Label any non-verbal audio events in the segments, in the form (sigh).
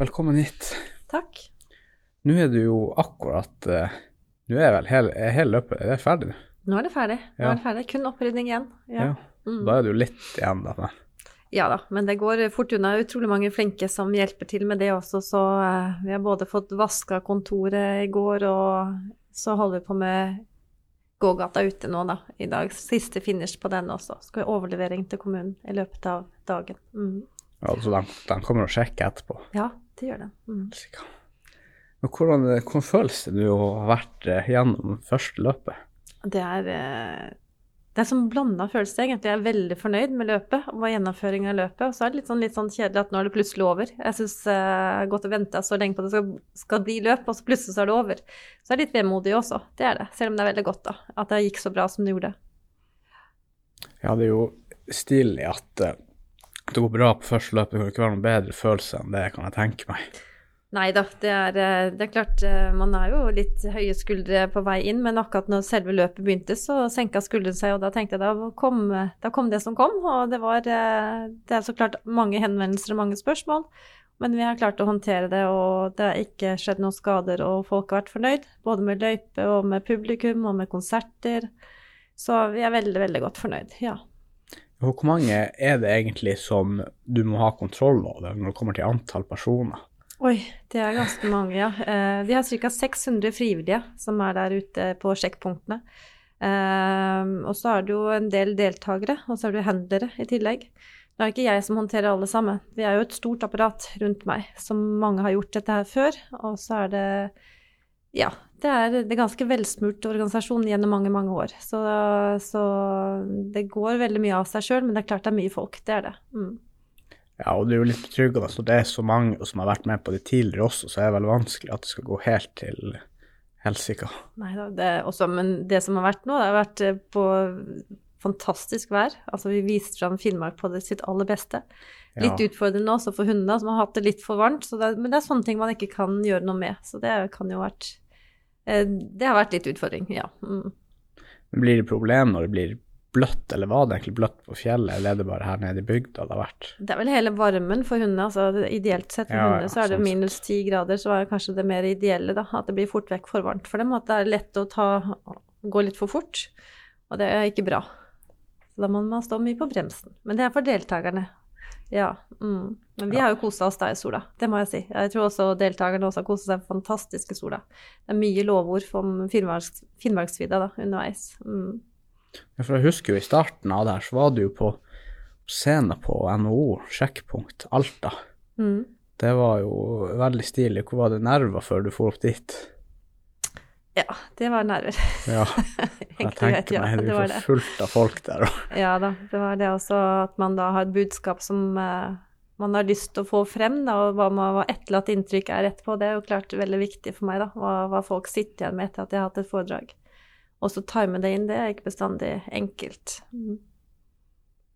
velkommen hit. Takk. Nå er du jo akkurat uh, Nå er vel hele, hele løpet er det ferdig? Nå er det ferdig. Nå Ja. er det ferdig. Kun opprydning igjen. Ja. Ja. Mm. Da er det jo litt igjen, da. Ja da, men det går fort unna. Utrolig mange flinke som hjelper til med det også, så uh, vi har både fått vaska kontoret i går, og så holder vi på med gågata ute nå, da, i dag. Siste finish på den også. Skal vi overlevering til kommunen i løpet av dagen. Mm. Ja, så de, de kommer og sjekker etterpå. Ja, det gjør det. Mm. Men hvordan, hvordan føles det nå å ha vært eh, gjennom første løpet? Det er, eh, det er som blanda følelse, egentlig. Jeg er veldig fornøyd med løpet og gjennomføringen av løpet. Og så er det litt sånn, litt sånn kjedelig at nå er det plutselig over. Jeg syns jeg har gått og venta så lenge på at det skal, skal bli løp, og så plutselig så er det over. Så er det litt vemodig også, det er det. Selv om det er veldig godt, da. At det gikk så bra som det gjorde. Ja, det er jo stilig at eh, det går bra på første løp, Det kan ikke være noen bedre følelse enn det, kan jeg tenke meg. Nei da, det eh, det er klart eh, man er jo litt høye skuldre på vei inn, men akkurat når selve løpet begynte, så senka skuldrene seg, og da tenkte jeg da kom, da kom det som kom. Og det var eh, Det er så klart mange henvendelser og mange spørsmål, men vi har klart å håndtere det, og det har ikke skjedd noen skader, og folk har vært fornøyd, både med løype og med publikum og med konserter. Så vi er veldig, veldig godt fornøyd, ja. Hvor mange er det egentlig som du må ha kontroll over når det kommer til antall personer? Oi, det er ganske mange, ja. Eh, vi har ca. 600 frivillige som er der ute på sjekkpunktene. Eh, og så er det jo en del deltakere, og så er det handlere i tillegg. Det er ikke jeg som håndterer alle sammen. Vi er jo et stort apparat rundt meg, som mange har gjort dette her før. Og så er det Ja, det er, det er ganske velsmurt organisasjon gjennom mange, mange år. Så, så det går veldig mye av seg sjøl, men det er klart det er mye folk. Det er det. Mm. Ja, og det er jo litt betryggende når det er så mange som har vært med på det tidligere også, så er det vel vanskelig at det skal gå helt til helsike. Nei det også, men det som har vært nå, det har vært eh, på fantastisk vær. Altså vi viste fram Finnmark på det sitt aller beste. Litt Ja. utfordrende også for hundene, som har hatt det litt for varmt. Så det, men det er sånne ting man ikke kan gjøre noe med. Så det kan jo vært Det har vært litt utfordring, ja. Mm. Blir det problem når det blir bløtt, eller var det egentlig bløtt på fjellet, eller er det bare her nede i bygda det har vært? Det er vel hele varmen for hundene. altså Ideelt sett for Ja, ja, hundene så er det minus ti grader, så er det kanskje det mer ideelle, da. At det blir fort vekk for varmt for dem. At det er lett å ta, gå litt for fort. Og det er ikke bra. Så da må man stå mye på bremsen. Men det er for deltakerne. Ja. Mm. Men vi har jo kosa oss da i sola, det må jeg si. Jeg tror også deltakerne også har kosa seg fantastisk i sola. Det er mye lovord om Finnmarks, Finnmarksvidda da, underveis. Mm. Ja, for jeg husker jo i starten av det her, så var du jo på scenen på NHO, sjekkpunkt, Alta. Mm. Det var jo veldig stilig. Hvor var det nerver før du for opp dit? Ja, det var nerver. Ja, (laughs) jeg tenker ja, meg, det det var det. fullt av folk der. Ja da, det var det også at man da har et budskap som eh, man har lyst til å få frem, da, og hva, man, hva etterlatt inntrykk er etterpå. Det er jo klart veldig viktig for meg, da, hva, hva folk sitter igjen med etter at de har hatt et foredrag. Og så time det inn, det er ikke bestandig enkelt. Mm.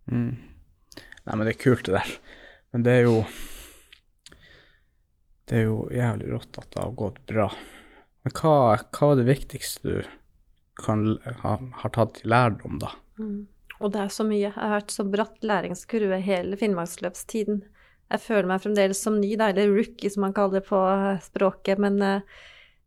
Mm. Nei, men det er kult, det der. Men det er jo Det er jo jævlig rått at det har gått bra. Men hva, hva er det viktigste du kan, ha, har tatt lærdom, da? Mm. Og det er så mye. Jeg har vært så bratt læringskurve hele Finnmarksløpstiden. Jeg føler meg fremdeles som ny, da, eller rookie som man kaller det på eh, språket. Men eh,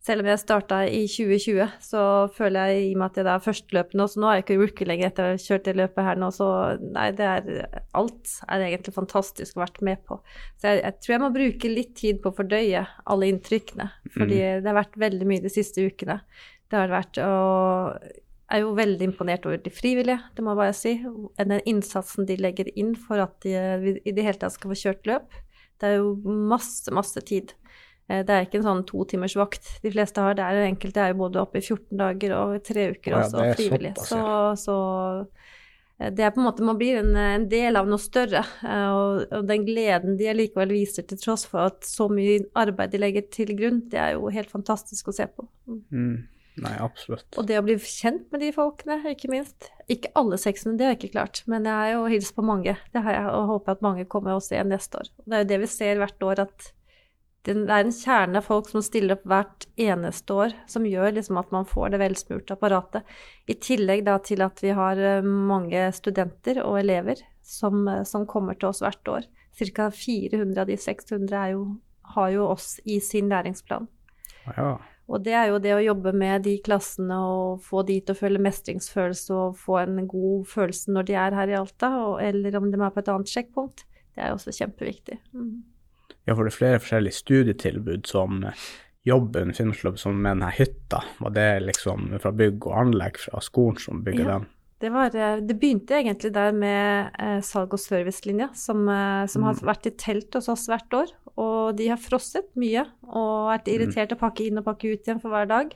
selv om jeg starta i 2020, så føler jeg i og med at jeg da er førsteløpende nå, så nå er jeg ikke rookie lenger etter å ha kjørt det løpet her nå, så nei, det er Alt er egentlig fantastisk å ha vært med på. Så jeg, jeg tror jeg må bruke litt tid på å fordøye alle inntrykkene, fordi det har vært veldig mye de siste ukene. Det har vært og jeg er jo veldig imponert over de frivillige, det må jeg bare si. Den innsatsen de legger inn for at de i det hele tatt skal få kjørt løp. Det er jo masse, masse tid. Eh, Det er ikke en sånn to timers vakt de fleste har. Det er enkelte er jo både oppe i 14 dager og tre uker også, ja, frivillig. Så, så eh, det er på en måte, man blir en, en del av noe større. eh, Og, og den gleden de allikevel viser til tross for at så mye arbeid de legger til grunn, det er jo helt fantastisk å se på. Mm. Nei, absolutt. Og det å bli kjent med de folkene, ikke minst. Ikke alle seksene, det har jeg ikke klart, men jeg har jo hilst på mange. Det har jeg, og håper at mange kommer også igjen neste år. Det er jo det vi ser hvert år, at det er en kjerne av folk som stiller opp hvert eneste år, som gjør liksom at man får det velsmurte apparatet. I tillegg da til at vi har eh, mange studenter og elever som, eh, som kommer til oss hvert år. Ca. 400 av de 600 er jo, har jo oss i sin læringsplan. Ja. Og det er jo det å jobbe med de klassene og få de til å føle mestringsfølelse og få en god følelse når de er her i Alta, og, eller om de er på et annet sjekkpunkt. Det er også kjempeviktig. Mm. Ja, for det er flere forskjellige studietilbud som jobber under Finnmarksløpet, som med denne hytta. Var det liksom fra bygg og anlegg fra skolen som bygger Ja. den? Det, var, eh, det begynte egentlig der med eh, salg- og servicelinja, som, eh, som har vært i telt hos oss hvert år. Og de har frosset mye og vært irritert å pakke inn og pakke ut igjen for hver dag.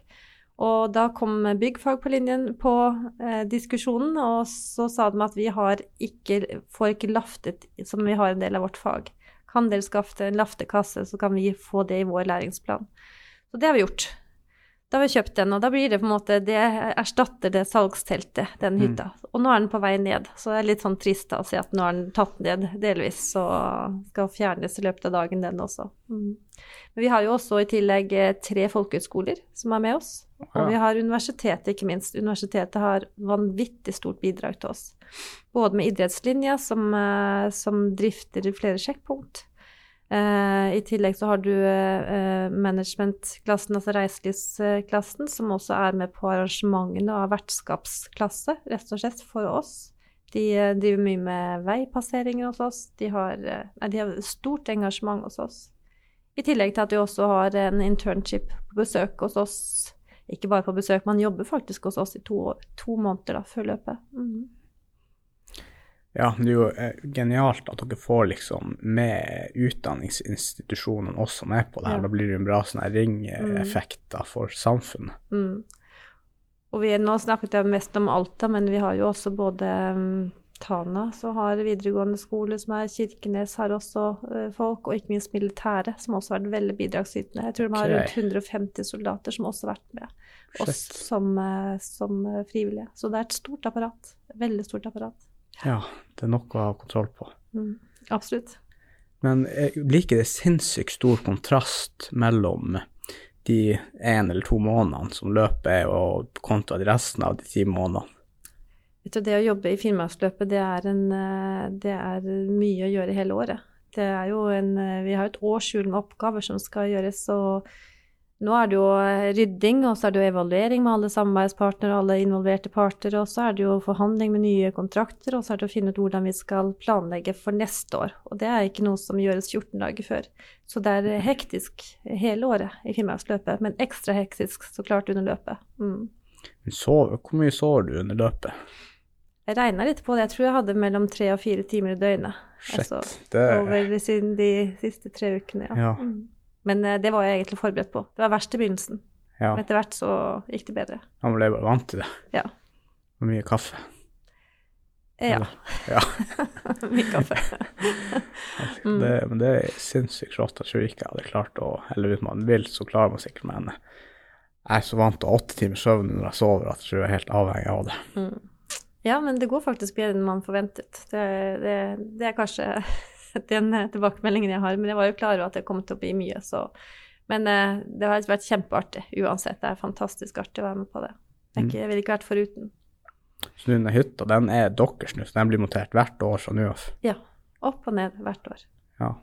Og da kom byggfag på linjen på eh, diskusjonen, og så sa de at vi har ikke, får ikke laftet som vi har en del av vårt fag. Kan dere skaffe en laftekasse, så kan vi få det i vår læringsplan. Så det har vi gjort. Da har vi kjøpt den, og da blir det på en måte Det erstatter det salgsteltet, den hytta. Og nå er den på vei ned, så det er litt sånn trist å se at nå er den tatt ned delvis, så skal fjernes i løpet av dagen, den også. Mm. Men vi har jo også i tillegg eh, tre folkehøyskoler som er med oss. Og vi har universitetet, ikke minst. Universitetet har vanvittig stort bidrag til oss. Både med idrettslinja, som, eh, som drifter flere sjekkpunkt. Eh, I tillegg så har du eh, managementklassen, altså reiselivsklassen, som også er med på arrangementene er vertskapsklasse, rett og slett, for oss. De eh, driver mye med veipasseringer hos oss. De har, de har stort engasjement hos oss. I tillegg til at vi også har en internship på besøk hos oss. Ikke bare på besøk, man jobber faktisk hos oss i to, to måneder da, før løpet. Mhm. Ja, det er jo eh, genialt at dere får liksom med utdanningsinstitusjonene også med på det her. Ja. Da blir det en bra sånn ringeffekt da for samfunnet. Mm. Og vi, nå snakket jeg mest om Alta, men vi har jo også både um, Tana, så har videregående skole som er Kirkenes, har også uh, folk, og ikke minst militære, som også har vært veldig bidragsytende. Jeg tror de har okay. rundt 150 soldater som også har vært med oss som, uh, som eh, frivillige. Så det er et stort apparat. Veldig stort apparat. Ja, det er noe å ha kontroll på. Mm. Absolutt. Men blir ikke det sinnssykt stor kontrast mellom de en eller to månedene som løpet er, og kontra de resten av de ti månedene. Vet du, det å jobbe i Finnmarksløpet, det er, en, eh, det er mye å gjøre hele året. Det er jo en, eh, vi har et årshjul med oppgaver som skal gjøres, og nå er det jo eh, rydding, og så er det jo evaluering med alle samarbeidspartnere alle involverte parter, og så er det jo forhandling med nye kontrakter, og så er det å finne ut hvordan vi skal planlegge for neste år. Og det er ikke noe som gjøres 14 dager før. Så det er eh, hektisk hele året i Finnmarksløpet, men ekstra hektisk så klart under løpet. Mm. Men hvor mye sover du under løpet? Jeg regna litt på det. Jeg tror jeg hadde mellom tre og fire timer i døgnet. Shit, Altså, det over siden de siste tre ukene, ja. Ja. Mm. Men eh, det var jeg egentlig forberedt på. Det var verst i begynnelsen. Ja, Men etter hvert så gikk det bedre. han ble bare vant til det. Ja. Og mye kaffe. Eh, Ja. Ja. (laughs) Mye kaffe. (laughs) Det, men det er sinnssykt rått. Jeg tror ikke jeg hadde klart å Eller hvis man vil, så klarer man sikkert, men jeg er så vant til åtte timers søvn når jeg sover at jeg tror jeg er helt avhengig av det. Mm. Ja, men det går faktisk bedre enn man forventet. Det, det, det er kanskje (laughs) den eh, tilbakemeldingen jeg har, men jeg var jo klar over at det kom til å bli mye, så Men eh, det har vært kjempeartig uansett. Det er fantastisk artig å være med på det. Jeg, er ikke, jeg ville ikke vært foruten. Så denne hytta, den er deres nå, så den blir montert hvert år fra nå av. Ja. Opp og ned hvert år. Ja.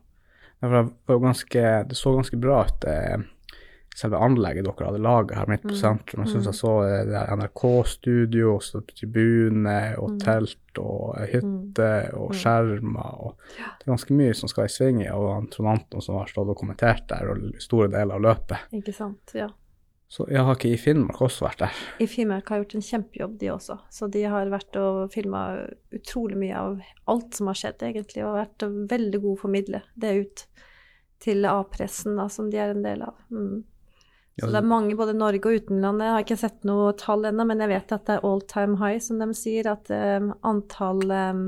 Det, var ganske, det så ganske bra ut, eh, selve anlegget dere hadde laget her midt på Mm, sentrum. Jeg syns mm. jeg så eh, NRK-studio, og så tribune og Mm. telt og eh, hytte og skjermer. Og det er ganske mye som skal i sving i, og Trond Anton som har stått og kommentert der, og store deler av løpet. Ikke sant. Ja. Så jeg har ikke i Finnmark også vært der. I Finnmark har gjort en kjempejobb, de også. Så de har vært og filma utrolig mye av alt som har skjedd, egentlig, og vært veldig gode formidle det ut til A-pressen, som de er en del av. Mm. Så det er mange, både Norge og utenlandet. Jeg har ikke sett noe tall ennå, men jeg vet at det er all time high, som de sier. At um, antall um,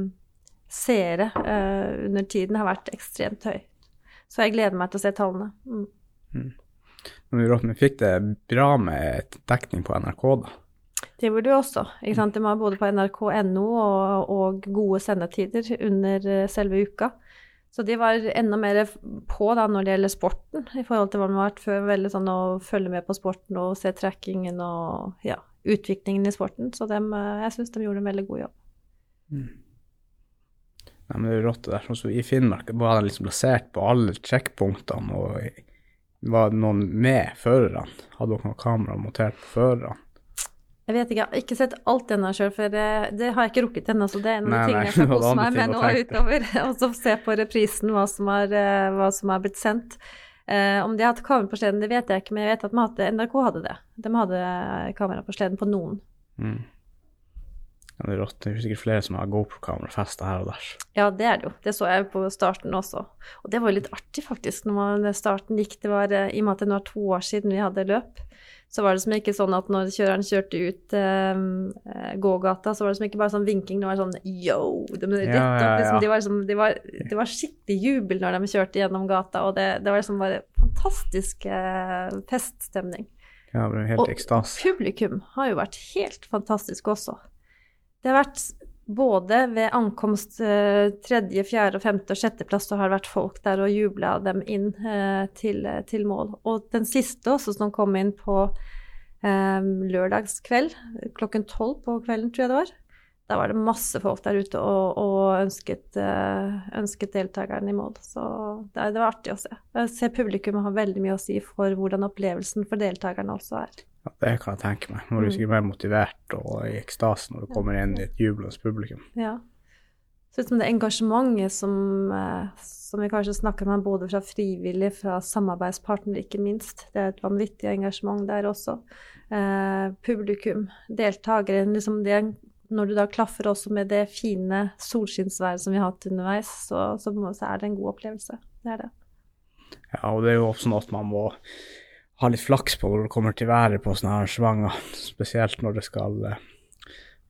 seere uh, under tiden har vært ekstremt høyt. Så jeg gleder meg til å se tallene. Mm. Men vi- fikk det bra med dekning på NRK, da. Det burde du også. ikke sant? Det var både på nrk.no og, og gode sendetider under selve uka. Så de var enda mer på da når det gjelder sporten, i forhold til hva de har vært før. Veldig sånn å følge med på sporten og se trackingen og ja, utviklingen i sporten. Så dem, eh, jeg syns de gjorde en veldig god jobb. Nei, men det er rått det der. Sånn som I Finnmark var de liksom plassert på alle sjekkpunktene, og var det noen med førerne? Hadde dere noe kamera montert på førerne? Jeg vet ikke, jeg har ikke sett alt ennå sjøl, for det, det, har jeg ikke rukket ennå. Så det er en av de tingene jeg skal kose meg med nå utover. (laughs) Og så se på reprisen hva som har, eh, hva som har blitt sendt. Eh, om de har hatt kamera på sleden, det vet jeg ikke, men jeg vet at hadde, NRK hadde det. De hadde kamera på sleden på noen. Mm. Ja, det er rått. Det er sikkert flere som har GoPro-kamera festa her og der. Ja, det er det jo. Det så jeg på starten også. Og det var jo litt artig, faktisk, når man, starten gikk. Det var, eh, I og med at det nå er to år siden vi hadde løp, så var det som ikke sånn at når kjøreren kjørte ut eh, eh, gågata, så var det som ikke bare sånn vinking, det var sånn yo! De, Ja, ja, opp, liksom, ja. de var liksom, de var, det var skikkelig jubel når de kjørte gjennom gata, og det, det var liksom bare fantastisk eh, feststemning. Ja, det er helt Og- ekstase. Publikum har jo vært helt fantastisk også. Det har vært både ved ankomst eh, tredje, fjerde, femte og sjetteplass, så har det vært folk der og jubla dem inn eh, til, til mål. Og den siste også, som kom inn på eh, lørdagskveld, klokken tolv på kvelden, tror jeg det var. Da var det masse folk der ute og, og ønsket, eh, ønsket deltakeren i mål. Så det, det var artig å se. Jeg ser publikum har veldig mye å si for hvordan opplevelsen for deltakerne også er. Ja, det kan jeg tenke meg. Nå er du Mm. sikkert mer motivert og i ekstase når du kommer inn i et jublende publikum. Ja. Så ut som det engasjementet som, eh, som vi kanskje snakker om, både fra frivillige, fra samarbeidspartnere ikke minst. Det er et vanvittig engasjement der også. Eh, publikum, deltakere. Liksom det, når du da klaffer også med det fine solskinnsværet som vi har hatt underveis, så, så, så er det en god opplevelse. Det er det. Ja, og det er jo også sånn at man må ha litt flaks på når det kommer til været på sånne arrangementer, spesielt når det skal eh,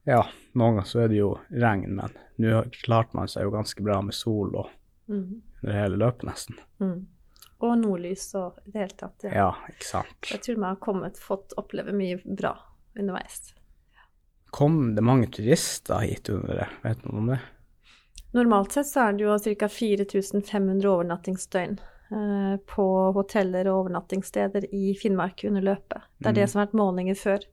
Ja, noen ganger så er det jo regn, men nå klarte man seg jo ganske bra med sol og mm. det hele løpet, nesten. Mm. Og nordlys og i det hele tatt. Ja. Ja, ikke sant. Jeg tror vi har kommet, fått oppleve mye bra underveis. Kom det mange turister hit under det? Vet noen om det? Normalt sett så er det jo ca. 4500 overnattingsdøgn eh, på hoteller og overnattingssteder i Finnmark under løpet. Det er det Mm. som har vært målinger før.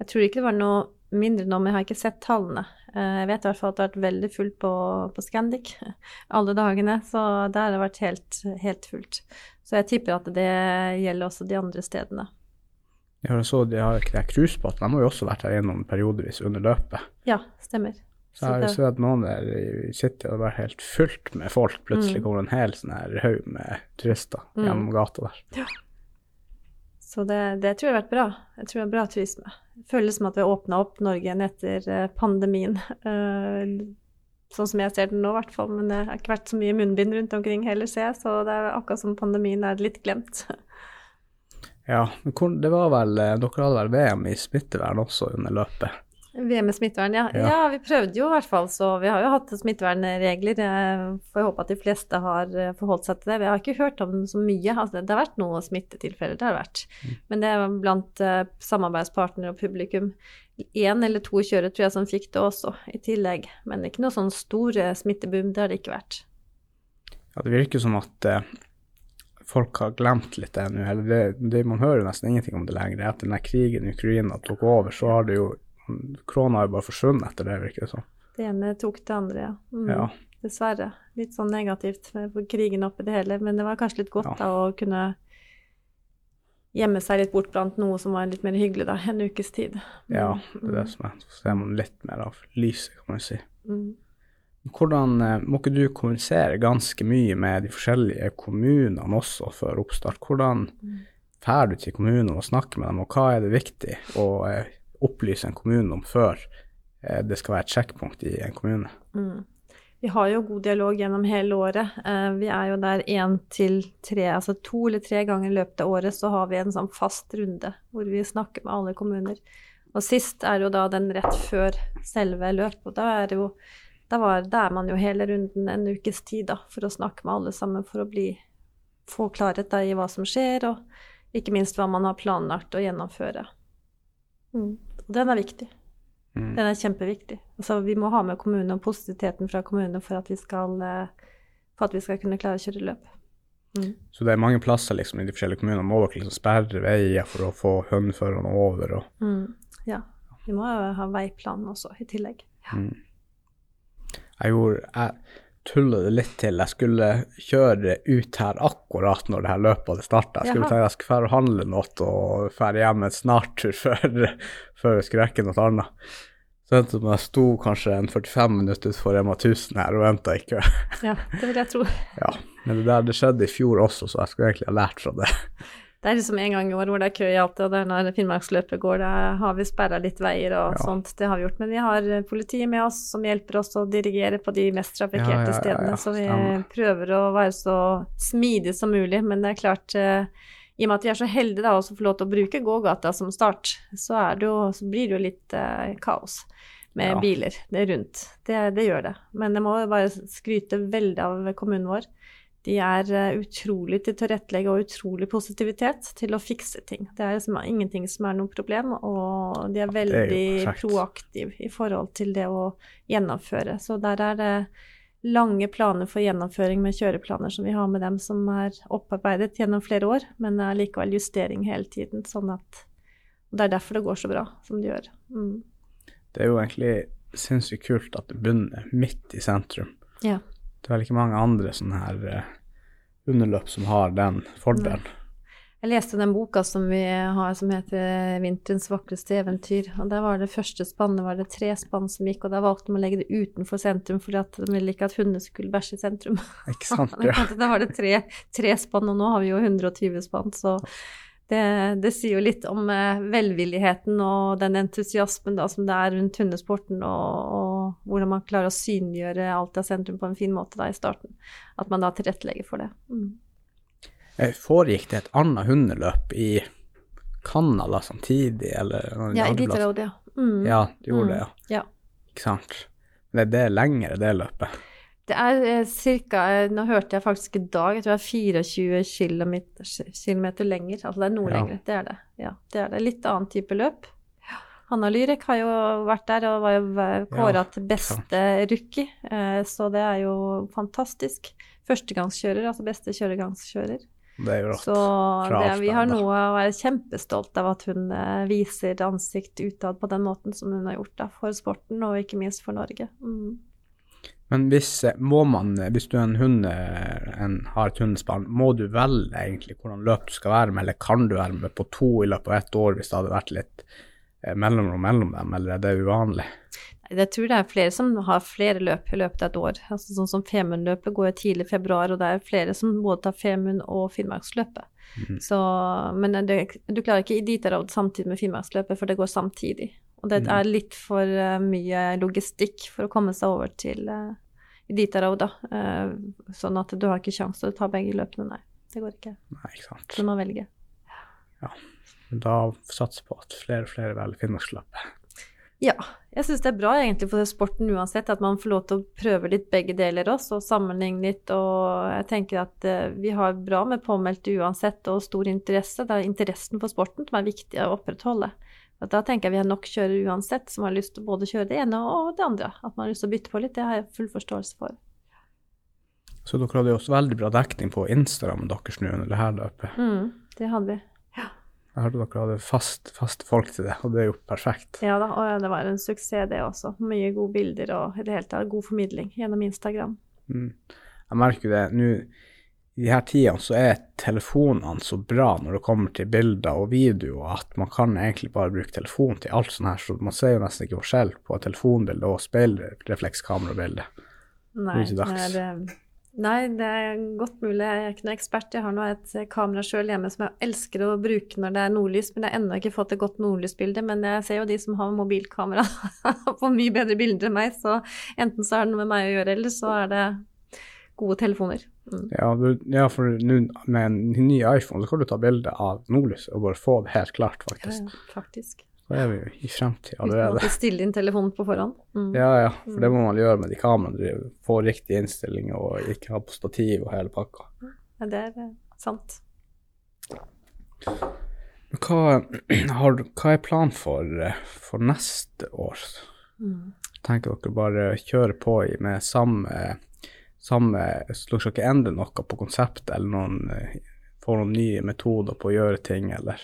Jeg tror ikke det var noe mindre nå, men jeg har ikke sett tallene. Eh, jeg vet i hvert fall at det har vært veldig fullt på, på Scandic (laughs) alle dagene, så der har det vært helt, helt fullt. Så jeg tipper at det gjelder også de andre stedene. Jeg så de har ikke det de har jo også vært her gjennom periodevis under løpet. Ja, stemmer. Så jeg har jo sett at noen der i City har vært helt fullt med folk. Plutselig Mm. kommer en hel sånn her haug med turister Mm. gjennom gata der. Så det, det tror jeg har vært bra. Jeg tror det er bra turisme. Det føles som at vi har åpna opp Norge igjen etter eh, pandemien. (laughs) Eh, sånn som jeg ser den nå, i hvert fall. Men det har ikke vært så mye munnbind rundt omkring heller, ser jeg. Så det er akkurat som pandemien er litt glemt. (laughs) Ja, men det var vel eh, Dere hadde vel VM i smittevern også under løpet? VM i smittevern, ja. Ja. ja. vi prøvde jo i hvert fall, så vi har jo hatt smittevernregler. Jeg får håpe at de fleste har eh, forholdt seg til det. Vi har ikke hørt om så mye. Altså, det har vært noen smittetilfeller, det har vært. Men det er blant eh, samarbeidspartnere og publikum. Én eller to kjørere tror jeg som fikk det også, i tillegg. Men ikke noe sånn stor smitteboom, det har det ikke vært. Ja, det virker som at eh, folk har glemt litt det nå. Eller det, det, man hører jo nesten ingenting om det lenger. Etter den krigen i Ukraina tok over, så har det jo Krona har jo bare forsvunnet etter det, virker det som. Det ene tok det andre, ja. Mm, Ja. Dessverre. Litt sånn negativt med krigen oppi det hele. Men det var kanskje litt godt Ja. da å kunne gjemme seg litt bort blant noe som var litt mer hyggelig da, en ukes tid. Mm, Ja, det er det som er. Så ser man litt mer av lyset, kan man si. mm. Hvordan eh, Må ikke du kommunisere ganske mye med de forskjellige kommunene også før oppstart? Hvordan drar du til kommunene og snakker med dem, og hva er det viktig å eh, opplyse en kommune om før eh, det skal være et sjekkpunkt i en kommune? Mm. Vi har jo god dialog gjennom hele året. Vi er jo der én til tre, altså to eller tre ganger i løpet av året, så har vi en sånn fast runde hvor vi snakker med alle kommuner. Og sist er jo da den rett før selve løpet, og da er det jo da, var, da er man jo hele runden en ukes tid da, for å snakke med alle sammen for å bli, få klarhet da, i hva som skjer, og ikke minst hva man har planlagt å gjennomføre. Mm. Og den er viktig. Mm. Den er kjempeviktig. Altså, vi må ha med kommunene og positiviteten fra kommunene for at vi skal, eh, for at vi skal kunne klare å kjøre løp. Mm. Så det er mange plasser liksom, i de forskjellige kommunene må dere liksom sperre veier for å få håndførerne over og Mm. Ja. Vi må jo ha veiplan også i tillegg. mm. Jeg gjorde jeg, tulla det litt til. Jeg skulle kjøre ut her akkurat når det her løpet hadde starta. Jeg skulle tenke jeg skulle dra og handle noe og dra hjem en snartur (laughs) før, før jeg skulle rekke noe annet. Så endte det med at jeg sto kanskje en 45 minutter utenfor Rema 1000 her og venta i kø. Ja, det vil jeg tro. (laughs) Ja, men det der det skjedde i fjor også, så jeg skulle egentlig ha lært fra det. Det er liksom en gang i år hvor det er kø i alt, og det er når Finnmarksløpet går, da har vi sperra litt veier og Ja. sånt. Det har vi gjort. Men vi har eh, politiet med oss som hjelper oss å dirigere på de mest trafikkerte Ja, ja, stedene. Så vi prøver å være så smidige som mulig. Men det er klart, eh, i og med at vi er så heldige da også å få lov til å bruke gågata som start, så, er det jo, så blir det jo litt eh, kaos med biler det er rundt. Det, det gjør det. Men jeg må bare skryte veldig av kommunen vår. De er eh, utrolig til tilrettelegge og utrolig positivitet til å fikse ting. Det er liksom ingenting som er noe problem, og de er veldig er proaktive i forhold til det å gjennomføre. Så der er det lange planer for gjennomføring med kjøreplaner som vi har med dem, som er opparbeidet gjennom flere år, men det er likevel justering hele tiden. sånn at Det er derfor det går så bra som det gjør. Mm. Det er jo egentlig sinnssykt kult at det begynner midt i sentrum. Ja. Det er vel ikke mange andre sånne her eh, underløp som har den fordelen. Jeg leste den boka som vi har som heter 'Vinterens vakreste eventyr'. og Der var det første spannet var det tre spann som gikk, og da valgte de å legge det utenfor sentrum fordi at de ville ikke at hundene skulle bæsje i sentrum. (laughs) Ikke sant? (laughs) Ja. da var det tre, tre spann, og nå har vi jo 120 spann, så det, det sier jo litt om eh, velvilligheten og den entusiasmen da, som det er rundt hundesporten, og, og hvordan man klarer å synliggjøre alt av sentrum på en fin måte da i starten. At man da tilrettelegger for det. Mm. Foregikk det et annet hundeløp i Canada samtidig, eller noen Ja, andre plasser? Road, ja. Mm. Ja, det gjorde det, ja. ja. Ikke sant. Men det er lengre, det løpet. Det er eh, cirka, eh, nå hørte jeg faktisk i dag, jeg tror det er 24 kilometer, kilometer lenger. Altså det er noe Ja. lenger, det er det. Ja, det er det. Litt annen type løp. Hanna Lyrek har jo vært der og var jo kåra Ja, til beste rookie, eh, så det er jo fantastisk. Førstegangskjører, altså beste kjøregangskjører. Det er jo rått. Så det, vi har noe å være kjempestolt av at hun eh, viser ansikt utad på den måten som hun har gjort da, for sporten, og ikke minst for Norge. Mm. Men hvis, eh, må man, hvis du er en hund, en, har et hundespann, må du velge egentlig hvordan løp du skal være med, eller kan du være med på to i løpet av ett år hvis det hadde vært litt mellomrom mellom dem, eller er det uvanlig? Jeg tror det er flere som har flere løp i løpet av et år. Altså Sånn som Femundløpet går tidlig i februar, og det er flere som både tar Femund og Finnmarksløpet. Mm. Så, men det, du klarer ikke Iditarod samtidig med Finnmarksløpet, for det går samtidig. Og det Mhm. er litt for uh, mye logistikk for å komme seg over til uh, Iditarod, da. Uh, sånn at du har ikke sjanse til å ta begge løpene, nei. Det går ikke. Nei, ikke sant. Så du må velge. Men Da satser på at flere og flere velger Finnmarksløpet. Ja, jeg syns det er bra egentlig for sporten uansett, at man får lov til å prøve litt begge deler også, og sammenligne litt. Og jeg tenker at eh, vi har bra med påmeldte uansett, og stor interesse. Det er interessen for sporten som er viktig å opprettholde. Og da tenker jeg vi har nok kjørere uansett som har lyst til både å kjøre det ene og det andre. At man har lyst til å bytte på litt, det har jeg full forståelse for. Så dere hadde jo også veldig bra dekning på Instagram deres nå under det her løpet. Mm, det hadde vi. Jeg hørte dere hadde fast, fast, folk til det, og det er jo perfekt. Ja da, og det var en suksess det også. Mye gode bilder og i det hele tatt god formidling gjennom Instagram. Mm. Jeg merker det nå i de her tidene så er telefonene så bra når det kommer til bilder og video, at man kan egentlig bare bruke telefon til alt sånt her, så man ser jo nesten ikke forskjell på telefonbilde og speilreflekskamerabilde. Nei, det er, nei, det er godt mulig. Jeg er ikke noe ekspert. Jeg har nå et eh, kamera sjøl hjemme som jeg elsker å bruke når det er nordlys, men jeg har ennå ikke fått et godt nordlysbilde. Men jeg ser jo de som har mobilkamera (laughs) får mye bedre bilder enn meg, så enten så er det noe med meg å gjøre, eller så er det gode telefoner. Mm. Ja, du, ja for nå med en ny iPhone så kan du ta bilde av nordlys og bare få det helt klart, Ja, faktisk. ja, faktisk. Da er vi jo i fremtid Uten å allerede. stille inn telefonen på forhånd. Mm. Ja, ja, for det må man gjøre med de kameraene. drive- Få riktig innstilling og ikke ha på stativ og hele pakka. Ja, det er eh, sant. Hva, (clears throat) har, hva er planen for, eh, for neste år? Mm. Tenker dere bare kjøre på med samme, samme Skal dere ikke endre noe på konseptet eller noen, eh, få noen nye metoder på å gjøre ting, eller?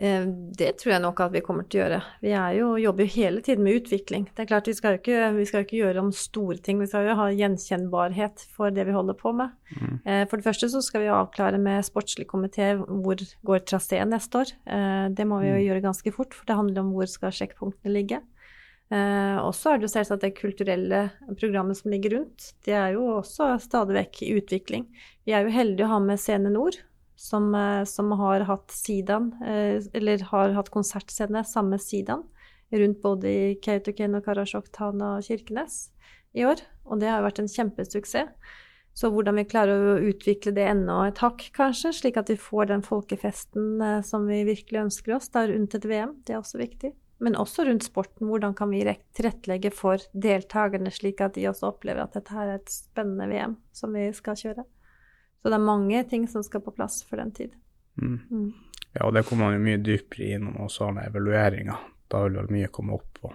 Eh, det tror jeg nok at vi kommer til å gjøre. Vi jo, jobber jo hele tiden med utvikling. Det er klart Vi skal jo ikke, vi skal ikke gjøre om store ting, vi skal jo ha gjenkjennbarhet for det vi holder på med. Mm. Eh, for det første så skal vi avklare med sportslig komité hvor går traseen neste år. Eh, det må vi jo mm. gjøre ganske fort, for det handler om hvor skal sjekkpunktene ligge. Og så er det jo selvsagt det kulturelle programmet som ligger rundt. Det er jo også stadig vekk i utvikling. Vi er jo heldige å ha med Scene Nord, som, eh, som har hatt Sidan, eh, eller har hatt konsertscene samme sidaen, rundt både i Kautokeino, Karasjok, Tana og Kirkenes i år. Og det har vært en kjempesuksess. Så hvordan vi klarer å utvikle det enda et hakk, kanskje, slik at vi får den folkefesten eh, som vi virkelig ønsker oss da rundt et VM, det er også viktig. Men også rundt sporten. Hvordan kan vi tilrettelegge for deltakerne, slik at de også opplever at dette her er et spennende VM som vi skal kjøre. Så det er mange ting som skal på plass for den tid. Mm. Mm. Ja, og det kommer man jo mye dypere innom også med evalueringa. Da vil vel mye komme opp på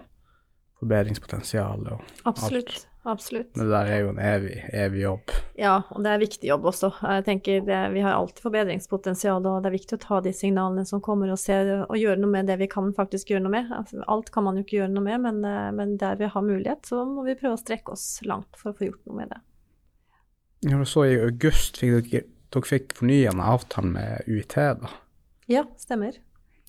forbedringspotensialet og absolutt, alt. Absolutt. Men det der er jo en evig, evig jobb. Ja, og det er viktig jobb også. Jeg tenker det, Vi har alltid forbedringspotensial, og det er viktig å ta de signalene som kommer og, se, og gjøre noe med det vi kan faktisk gjøre noe med. Altså, alt kan man jo ikke gjøre noe med, men, eh, men der vi har mulighet, så må vi prøve å strekke oss langt for å få gjort noe med det. Ja, så I august fikk dere, dere fikk fornyende en avtale med UiT, da? Ja, stemmer.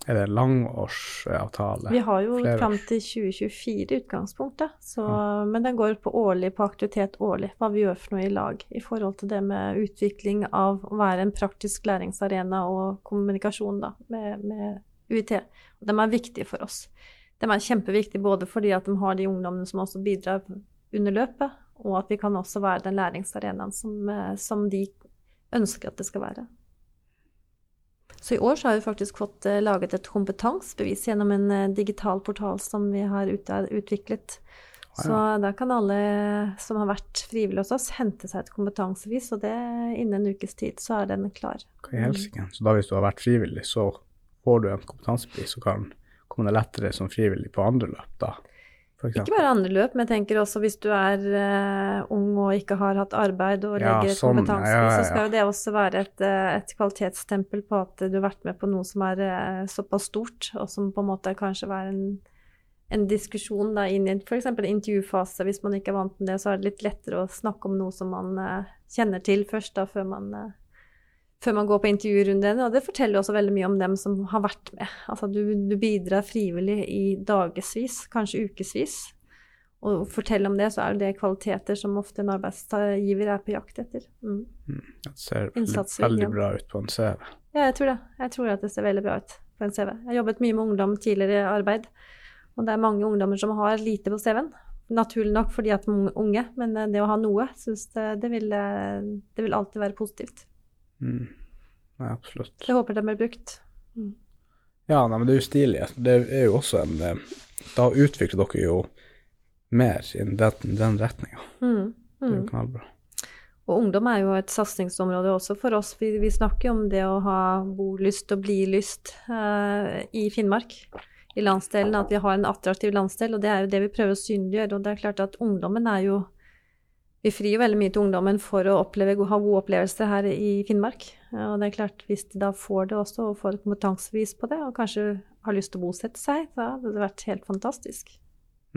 Er det langårsavtale? Vi har jo fram til 2024 i utgangspunktet, så, ja. men den går på årlig, på aktivitet årlig, hva vi gjør for noe i lag i forhold til det med utvikling av å være en praktisk læringsarena og kommunikasjon da, med, med UiT. De er viktige for oss. De er kjempeviktige både fordi at de har de ungdommene som også bidrar under løpet, og at vi kan også være den læringsarenaen som, eh, som, de ønsker at det skal være. Så i år så har vi faktisk fått uh, laget et kompetansebevis gjennom en uh, digital portal som vi har utviklet. Så da kan alle som har vært frivillige hos oss, hente seg et kompetansebevis, og det innen en ukes tid så er den klar. Hva i helsike. Så da hvis du har vært frivillig, så får du en kompetansebevis og kan komme deg lettere som frivillig på andre løp da? Ikke bare andre løp, men jeg tenker også hvis du er uh, ung og ikke har hatt arbeid og legger ja, sånn, kompetanse, ja, ja, så skal jo det også være et, eh, et, kvalitetstempel på at du har vært med på noe som er uh, såpass stort, og som på en måte kanskje er en, en diskusjon da, inn i f.eks. en intervjufase. Hvis man ikke er vant med det, så er det litt lettere å snakke om noe som man uh, kjenner til først, da, før man før man går på intervjurundene, og det forteller også veldig mye om dem som har vært med. Altså du, du bidrar frivillig i dagevis, kanskje ukevis. Og fortell om det, så er det kvaliteter som ofte en arbeidsgiver er på jakt etter. Mm. Mm, det ser veldig, bra ut på en CV. Ja, jeg tror det. Jeg tror at det ser veldig bra ut på en CV. Jeg har jobbet mye med ungdom tidligere i arbeid, og det er mange ungdommer som har lite på CV-en. Naturlig nok fordi at de er unge, men det å ha noe, synes det, det, vil, det vil alltid være positivt. Mm. Nei, absolutt. Jeg håper de blir brukt. Mm. Ja, nei, men det er jo stilig. Det er jo også en eh, Da utvikler dere jo mer i den, den retninga. Mm. Det er jo mm. knallbra. Og ungdom er jo et satsingsområde også for oss. Vi, vi snakker om det å ha bolyst og blilyst uh, i Finnmark, i landsdelen. At vi har en attraktiv landsdel, og det er jo det vi prøver å synliggjøre. Og det er klart at ungdommen er jo vi frir jo veldig mye til ungdommen for å oppleve, ha gode opplevelser her i Finnmark. Og det er klart, hvis de da får det også, og får et kompetansebevis på det, og kanskje har lyst til å bosette seg, da hadde det vært helt fantastisk.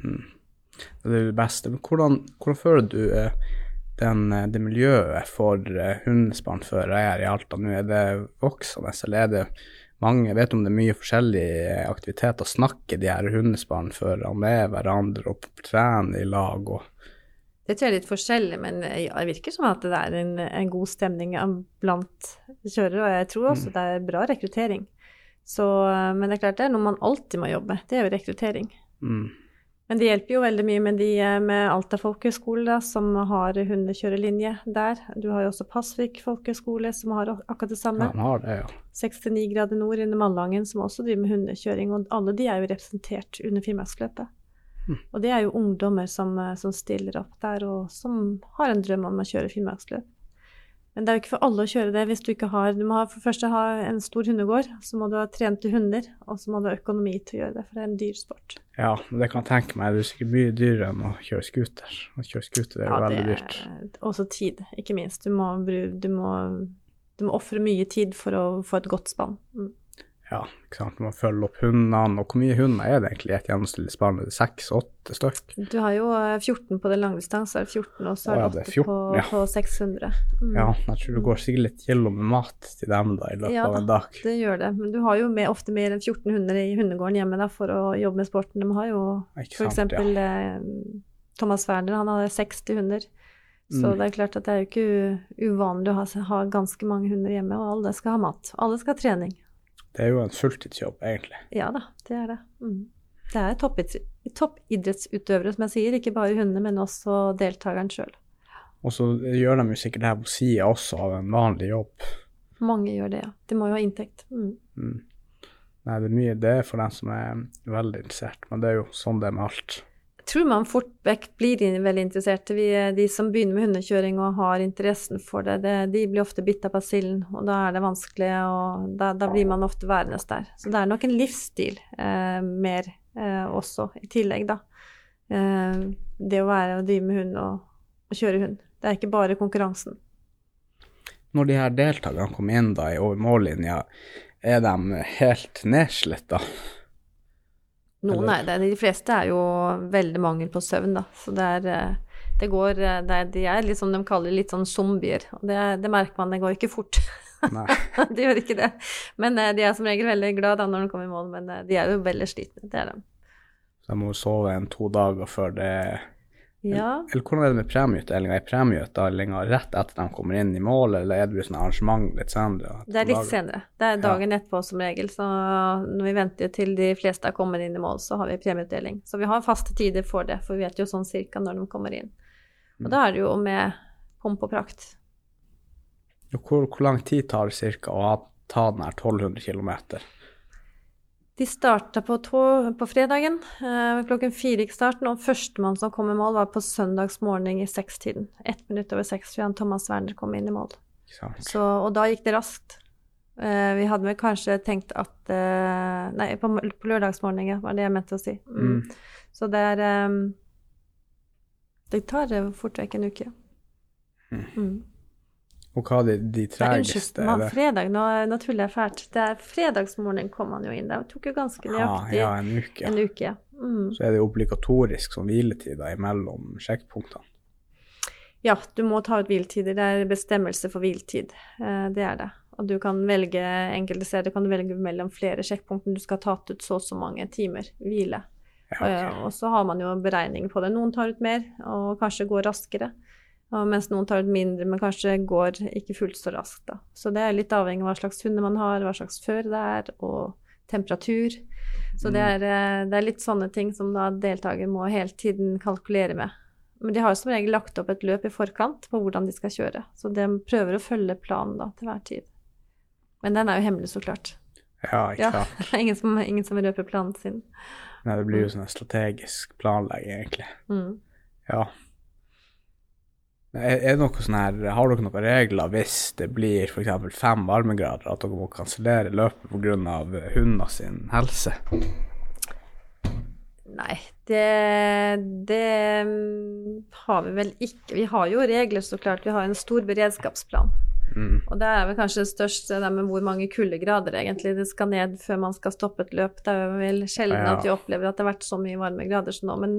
Mm. Det er det beste. Men hvordan, hvordan føler du eh, den, eh, det miljøet for eh, hundespanførere er i Alta nå? Er det voksende, eller er det mange Jeg Vet om det er mye forskjellige aktiviteter? Snakker de her hundespanførerne med hverandre og trener i lag? og det tror jeg er litt forskjellig, men det virker som at det er en, en god stemning blant kjørere. Og jeg tror også mm. det er bra rekruttering. Så, men det er klart det er noe man alltid må jobbe med. Det er jo rekruttering. Mm. Men det hjelper jo veldig mye med de med Alta folkehøgskole, som har hundekjørelinje der. Du har jo også Pasvik folkehøgskole, som har akkurat det samme. Ja, har det, ja. 69 grader nord under Malangen, som også driver med hundekjøring. Og alle de er jo representert under Finnmarksløpet. Mm. Og det er jo ungdommer som, eh, som, stiller opp der, og som har en drøm om å kjøre finnmarksløp. Men det er jo ikke for alle å kjøre det hvis du ikke har Du må ha, for det første ha en stor hundegård, så må du ha trente hunder, og så må du ha økonomi til å gjøre det, for det er en dyr sport. Ja, det kan jeg tenke meg. Det er sikkert mye dyrere enn å kjøre scooter. Å kjøre scooter er jo ja, veldig dyrt. Også tid, ikke minst. Du må, du må, du må ofre mye tid for å få et godt spann. Mm. Ja, ikke sant, man følger opp hundene. Og hvor mye hunder er det egentlig i et gjennomsnittlig spann? Seks-åtte stykk? Du har jo eh, 14 på den lange distansen, det 14, og så har du er det det er 8 på, 14, ja. på 600. Mm. Ja, jeg tror det går sikkert litt kilo med mat til dem da, i løpet Ja av en dag. Det gjør det, men du har jo med, ofte mer enn 14 hunder i hundegården hjemme da, for å jobbe med sporten. De har jo f.eks. eksempel eh, Thomas Werner, han har 60 hunder. Så Mm. det er klart at det er jo ikke uvanlig å ha, ha ganske mange hunder hjemme, og alle skal ha mat. Alle skal ha trening. Det er jo en fulltidsjobb, egentlig. Ja da, det er det. Mm. Det er toppidrettsutøvere, som jeg sier, ikke bare hundene, men også deltakeren sjøl. Og så gjør de jo sikkert det her på sida også av en vanlig jobb. Mange gjør det, ja. De må jo ha inntekt. Mm. Mm. Nei, det er mye det er for dem som er veldig interessert, men det er jo sånn det er med alt. Tror man fort vekk blir veldig interesserte. Vi, de som begynner med hundekjøring og har interessen for det, det de blir ofte bitt av basillen, og da er det vanskelig, og da, da blir man ofte værende der. Så det er nok en livsstil eh, mer eh, også, i tillegg, da. Eh, det å være og drive med hund og, og kjøre hund. Det er ikke bare konkurransen. Når de her deltakerne kommer inn da i over mållinja, er de helt nedslitt da? Noen er det. De fleste er jo veldig mangel på søvn, da. Så det er eh, det går eh, det er, De er litt som de kaller litt sånn zombier. Og det, det merker man, det går ikke fort. (laughs) Det gjør ikke det. Men eh, de er som regel veldig glad da når de kommer i mål, men de er jo veldig slitne. Det er de. Så de må sove en to dager før det Ja. Eller hvordan er det med premieutdelinga? Er premieutdelinga rett etter de kommer inn i mål, eller er det sånn arrangement litt senere? Det er litt senere. Det er dagen etterpå som regel. Så når vi venter til de fleste er kommet inn i mål, så har vi premieutdeling. Så vi har faste tider for det, for vi vet jo sånn cirka når de kommer inn. Og da er det jo med pomp og prakt. Hvor, hvor lang tid tar det cirka å ta den her 1200 km? De starta på, på fredagen. Eh, klokken fire gikk starten, og førstemann som kom i mål, var på søndags morgen i sekstiden. Ett minutt over seks før Thomas Werner kom inn i mål. Så, og da gikk det raskt. Eh, vi hadde vel kanskje tenkt at eh, Nei, på, på lørdagsmorgenen var det jeg mente å si. Mm. Mm. Så det er Det tar fort vekk en uke. Mm. Og hva de, de tregeste? Unnskyld, man, fredag, nå, nå tuller jeg fælt. Det er fredagsmorgen kom han jo inn. Det tok jo ganske Ah, nøyaktig ja, en uke. en uke. ja. Mm. Så er det obligatorisk sånn hviletid da imellom sjekkpunktene. Ja, du må ta ut hviletider. Det er bestemmelse for hviletid. Eh, det er det. Og du kan velge enkelte steder kan du velge mellom flere sjekkpunkter. Du skal ha tatt ut så og så mange timer hvile. Ja, okay. ok. Og så har man jo beregning på det. Noen tar ut mer og kanskje går raskere. Og mens noen tar ut mindre, men kanskje går ikke fullt så raskt. Da. Så det er litt avhengig av hva slags hunder man har, hva slags føre det er, og temperatur. Så det, er, eh, det er litt sånne ting som da deltaker må hele tiden kalkulere med. Men de har som regel lagt opp et løp i forkant på hvordan de skal kjøre. Så de prøver å følge planen da til hver tid. Men den er jo hemmelig, så klart. Ja, ikke sant. er (laughs) ingen som, ingen som røper planen sin. Nei, det blir jo sånn strategisk planlegging, egentlig. Mm. Ja. Er, er det noe sånn her, Har dere noen regler hvis det blir f.eks. fem varmegrader, at dere må kansellere løpet pga. hundene sin helse? Nei, det, det mm, har vi vel ikke. Vi har jo regler, så klart. Vi har en stor beredskapsplan. Mm. Og det er vel kanskje det største det med hvor mange kuldegrader egentlig det skal ned før man skal stoppe et løp. Det er vel sjelden Ja. at vi opplever at det har vært så mye varmegrader som nå. Men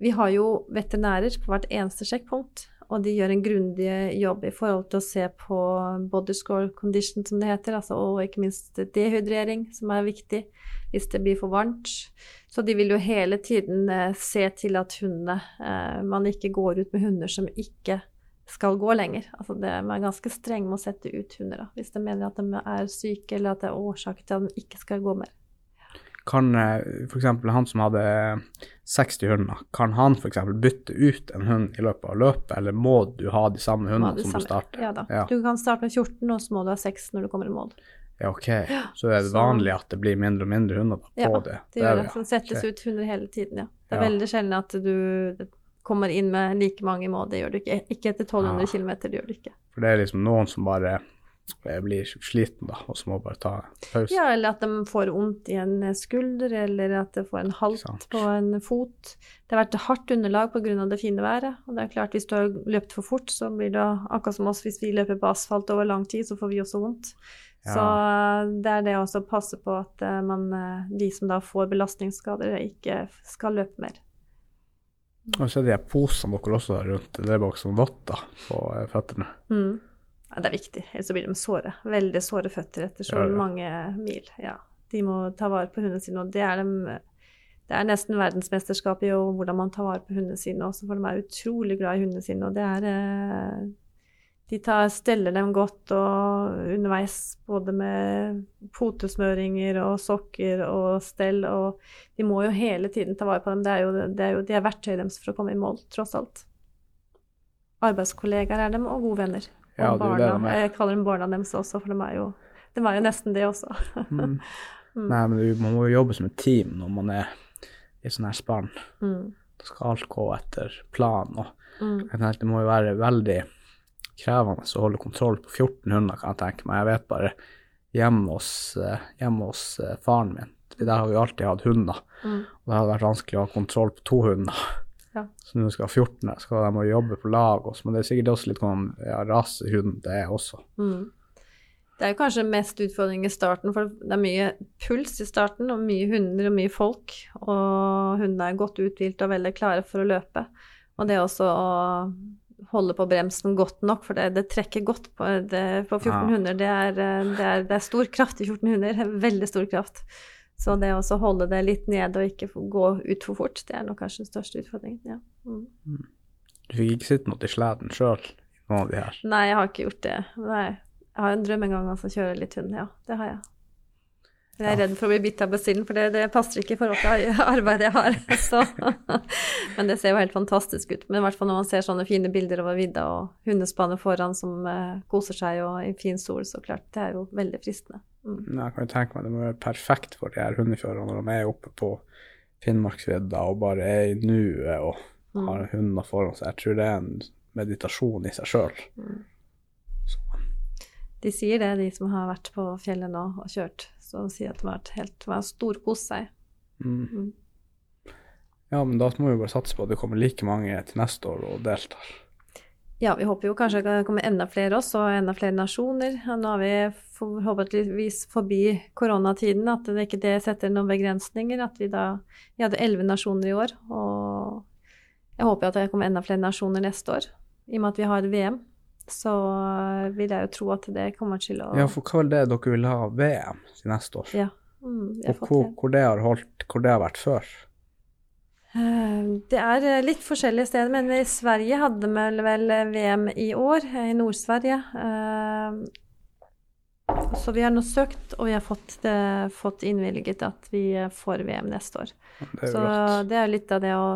vi har jo veterinærer på hvert eneste sjekkpunkt. Og de gjør en grundig jobb i forhold til å se på body score condition, som det heter, altså, og ikke minst dehydrering, som er viktig hvis det blir for varmt. Så de vil jo hele tiden eh, se til at hundene eh, Man ikke går ut med hunder som ikke skal gå lenger. Altså det, man er ganske streng med å sette ut hunder da, hvis de mener at de er syke, eller at det er årsak til at de ikke skal gå mer. Kan f.eks. han som hadde 60 hunder, kan han f.eks. bytte ut en hund i løpet av løpet, eller må du ha de samme hundene som du starter? Ja da. Ja. Du kan starte med 14, og så må du ha 6 når du kommer i mål. Ja, ok. Så er det så- vanlig at det blir mindre og mindre hunder på Ja, det? Det gjør det. Det settes okay. ut hunder hele tiden, ja. Det er Ja. veldig sjelden at du kommer inn med like mange i mål. Det gjør du ikke. Ikke etter 1200 ja. km, det gjør du ikke. For det er liksom noen som bare eh, blir sliten, da, og så må jeg bare ta pause. Ja, eller at de får vondt i en skulder, eller at de får en halt på en fot. Det har vært hardt underlag pga. det fine været. Og det er klart, hvis du har løpt for fort, så blir det akkurat som oss hvis vi løper på asfalt over lang tid, så får vi også vondt. Så det er det også å passe på at eh, man, eh, de som da får belastningsskader, ikke skal løpe mer. Og så er de her posene dere også har rundt, det er bare som votter på eh, føttene. Mm. Ja, det er viktig, ellers blir de såre. Veldig såre føtter etter så Ja, ja. mange mil. Ja. De må ta vare på hundene sine, og det er, de, det er nesten verdensmesterskap i hvordan man tar vare på hundene sine også, for de er utrolig glad i hundene sine, og det er eh, De tar, steller dem godt og underveis, både med potesmøringer og sokker og stell, og de må jo hele tiden ta vare på dem. Det er jo, det er jo de er verktøyet deres for å komme i mål, tross alt. Arbeidskollegaer er dem, og gode venner. Og Ja, det barna. Jeg kaller dem barna deres også, for de er jo, de er jo nesten det også. Mm. (laughs) Mm. Nei, men du, man må jo jobbe som et team når man er i sånn her spann. Mm. Da skal alt gå etter planen. Og Mm. jeg tenkte det må jo være veldig krevende å holde kontroll på 14 hunder, kan jeg tenke meg. Jeg vet bare hjemme hos, eh, hjemme hos eh, faren min, der har vi alltid hatt hunder. Mm. Og det hadde vært vanskelig å ha kontroll på to hunder. Ja. Så når du skal ha 14, her, skal de jobbe på lag også. Men det er sikkert også litt om ja, rasehund det er også. Mm. Det er jo kanskje mest utfordring i starten, for det er mye puls i starten, og mye hunder og mye folk. Og hundene er godt uthvilt og veldig klare for å løpe. Og det også å holde på bremsen godt nok, for det, det trekker godt på, det, på 14 Ja. hunder. Det er, det, er, det er stor kraft i 14 hunder, veldig stor kraft. Så det å holde det litt nede og ikke gå ut for fort, det er nok kanskje den største utfordringen. Ja. Mm. Du fikk ikke sitte noe i sleden sjøl, noen av de her. Nei, jeg har ikke gjort det. Nei. Jeg har en drøm en gang om å kjøre litt hund, ja. Det har jeg. Men jeg er redd for å bli bitt av basillen, for det, det passer ikke i forhold til arbeidet jeg har. (laughs) Så. Men det ser jo helt fantastisk ut. Men i hvert fall når man ser sånne fine bilder over vidda og hundespannet foran som eh, koser seg og i fin sol, så klart, det er jo veldig fristende. Mm. Jeg kan tenke meg det må være perfekt for de her hundekjørerne når de er oppe på Finnmarksvidda og bare er i nuet og Mm. har hundene foran seg. Jeg tror det er en meditasjon i seg sjøl. De sier det, de som har vært på fjellet nå og kjørt. Så de sier at det var, helt har storkost seg. Mm. Mm. Ja, men da må vi bare satse på at det kommer like mange til neste år og deltar. Ja, vi håper jo kanskje det kommer enda flere oss, og enda flere nasjoner. Nå har vi forhåpentligvis forbi koronatiden, at det ikke det setter noen begrensninger. At vi da Vi hadde elleve nasjoner i år, og jeg håper at det kommer enda flere nasjoner neste år. I og med at vi har VM, så vil jeg jo tro at det kommer til å Ja, for hva er det dere vil ha VM til neste år? Ja, mm, Og hvor, hvor det har holdt, hvor det har vært før? Eh, Det er eh, litt forskjellige steder, men i Sverige hadde vi vel VM i år, eh, i Nord-Sverige. Så vi har nå søkt, og vi har fått, det, fått innvilget at vi får VM neste år. Det Så rått. det er litt av det å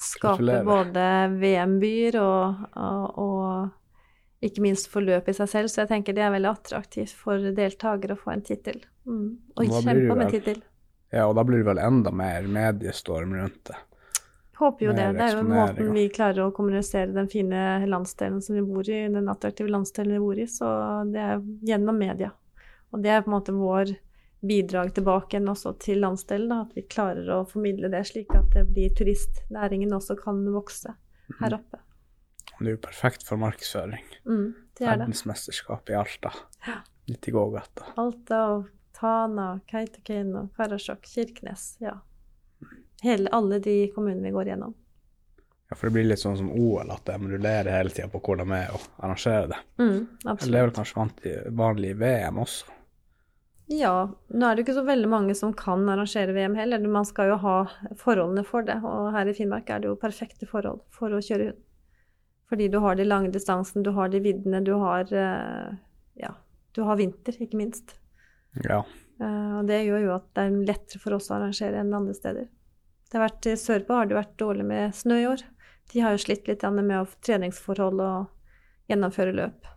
skape Gratulerer. både VM-byer og, og, og ikke minst forløp i seg selv. Så jeg tenker det er veldig attraktivt for deltakere å få en tittel. Mm. Og kjempe om en tittel. Ja, og da blir det vel enda mer mediestorm rundt det. Håper jo det. Det er jo måten vi klarer å kommunisere den fine landsdelen som vi bor i, den attraktive landsdelen vi bor i. Så det er gjennom media. Og det er på en måte vår bidrag tilbake igjen også til landsdelen. Da, at vi klarer å formidle det slik at det blir turistnæringen også kan vokse her oppe. Det er jo perfekt for markedsføring. Mm, det er det. Verdensmesterskap i Alta. Ja. Litt i gågata. Alta og Tana, Kautokeino, Karasjok, Kirkenes. Ja. Hele, alle de kommunene vi går gjennom. Ja, for det blir litt sånn som OL, at de rullerer hele tida på hvor de er og arrangerer det. Mm, Eller det er vel kanskje vanlig i VM også. Ja, nå er det jo ikke så veldig mange som kan arrangere VM heller. Man skal jo ha forholdene for det, og her i Finnmark er det jo perfekte forhold for å kjøre hund. Fordi du har de lange distansene, du har de viddene, du har eh, ja, du har vinter, ikke minst. Ja. Eh, Og det gjør jo at det er lettere for oss å arrangere enn andre steder. Det har vært, Sørpå har det vært dårlig med snø i år. De har jo slitt litt med treningsforhold og gjennomføre løp.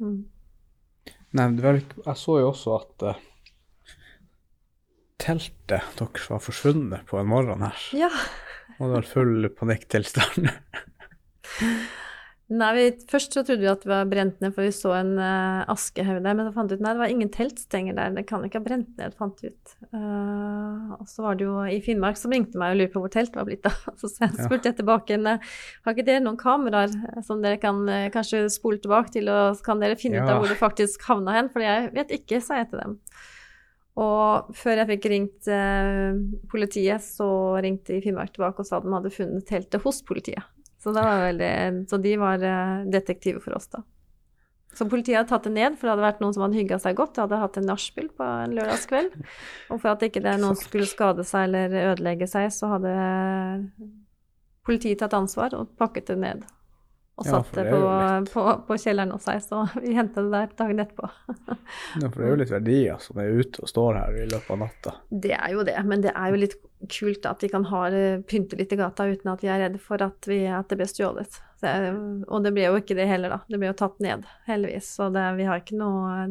Mm. Nei, vel, jeg så jo også at uh, teltet deres var forsvunnet på en morgen her. Ja. Og det var full panikktilstand. (laughs) Nei, vi, Først så trodde vi at det var brent ned, for vi så en uh, askehaug der. Men så fant vi ut nei, det var ingen teltstenger der. Det kan ikke ha brent ned, fant vi ut. Uh, og så var det jo i Finnmark som ringte meg og lurte på hvor teltet var blitt av. (laughs) Så spurte jeg tilbake igjen har ikke dere noen kameraer som dere kan uh, kanskje spole tilbake til, og kan dere finne ja. ut av hvor det faktisk havna hen? For jeg vet ikke, sa jeg til dem. Og før jeg fikk ringt politiet, så ringte de Finnmark tilbake og sa de hadde funnet teltet hos politiet. Så, veldig, så de var eh, detektiver for oss, da. Så politiet hadde tatt det ned, for det hadde vært noen som hadde hygga seg godt. De hadde hatt en nachspiel på en lørdagskveld. (laughs) Og for at ikke det noen skulle skade seg eller ødelegge seg, så hadde politiet tatt ansvar og pakket det ned. Og ja, satt det på, på, på, kjelleren hos seg, så (laughs) vi henta det der dagen etterpå. ja, for det er jo litt verdier som er ute og står her i løpet av natta. Det er jo det, men det er jo litt kult at vi kan ha pynte litt i gata uten at vi er redde for at, vi, at det blir stjålet. og det blir jo ikke det heller, da. Det blir jo tatt ned, heldigvis. Så det, vi har ikke noe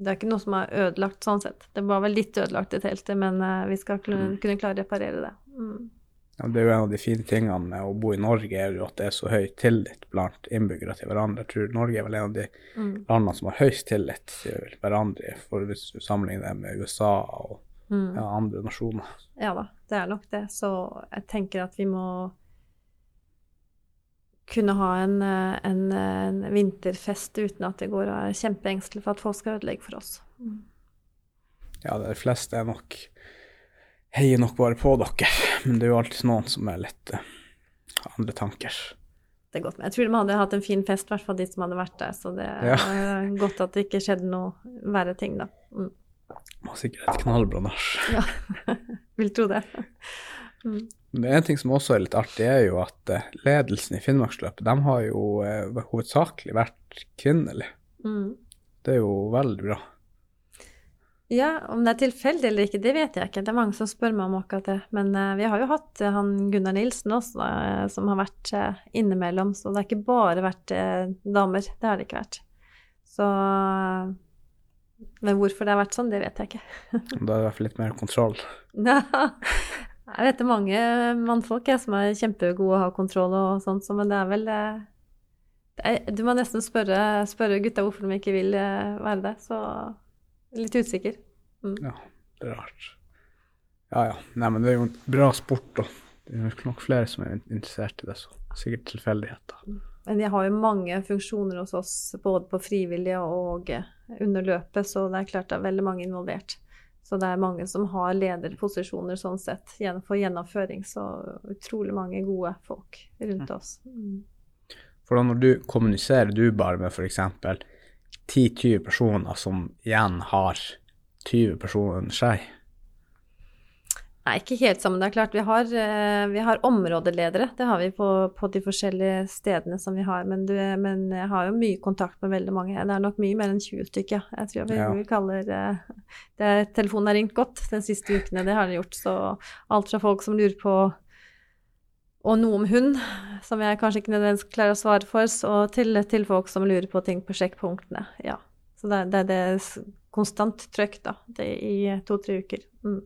det er ikke noe som er ødelagt sånn sett. Det var vel litt ødelagt i teltet, men uh, vi skal kunne, mm. kunne, klare å reparere det. Mm. Ja, det er jo en av de fine tingene med å bo i Norge, er jo at det er så høy tillit blant innbyggere til hverandre. Jeg tror Norge er vel en av de mm. landene som har høyest tillit til hverandre, for hvis du sammenligner det med USA og mm. ja, andre nasjoner. Ja da, det er nok det. Så jeg tenker at vi må kunne ha en, en, en vinterfest uten at det går og er kjempeengstelig for at folk skal ødelegge for oss. Mm. Ja, de fleste er nok heier nok bare på dere, men det er jo alltid noen som er litt uh, andre tanker. Det er godt, Jeg tror de hadde hatt en fin fest, i hvert fall de som hadde vært der. Så det er ja. godt at det ikke skjedde noe verre ting, da. Mm. Det var sikkert et knallbra nach. (laughs) Ja, vil tro det. Mm. Men En ting som også er litt artig, er jo at uh, ledelsen i Finnmarksløpet, de har jo uh, hovedsakelig vært kvinnelig. Mm. Det er jo veldig bra. Ja, om det er tilfeldig eller ikke, det vet jeg ikke. Det er mange som spør meg om akkurat det. Men uh, vi har jo hatt uh, han Gunnar Nilsen også, uh, som har vært innimellom. Så det har ikke bare vært damer. Det har det ikke vært. Så Men hvorfor det har vært sånn, det vet jeg ikke. (laughs) da er det i hvert fall litt mer kontroll? Jeg vet det er mange mannfolk jeg, som er kjempegode å ha kontroll og sånt, så, men det er vel det er, Du må nesten spørre, spørre gutta hvorfor de ikke vil være det. Så Litt usikker. Mm. Ja, det er rart. Ja ja. Nei, men det er jo en bra sport, da. det er nok flere som er interessert i det, så sikkert tilfeldigheter. Mm. Men vi har jo mange funksjoner hos oss, både på frivillige og under løpet, så det er klart det er veldig mange involvert. Så det er mange som har lederposisjoner sånn sett for gjennomføring. Så utrolig mange gode folk rundt oss. Mm. For da når du kommuniserer du bare med f.eks. 10-20 personer som igjen har 20 personer under seg? Nei, ikke helt sammen. Det er klart vi har, eh, vi har områdeledere. Det har vi på, på, de forskjellige stedene som vi har. Men, du, men, jeg har jo mye kontakt med veldig mange. Det er nok mye mer enn 20 stykker. Jeg tror vi, ja. vi kaller eh, det, Telefonen har ringt godt de siste ukene, det har den gjort. Så alt fra folk som lurer på og noe om hund, som jeg kanskje ikke nødvendigvis klarer å svare for, og til, til, folk som lurer på ting på sjekkpunktene. Ja. Så det, det, det er konstant trøkk da, det er i to-tre uker. Mm.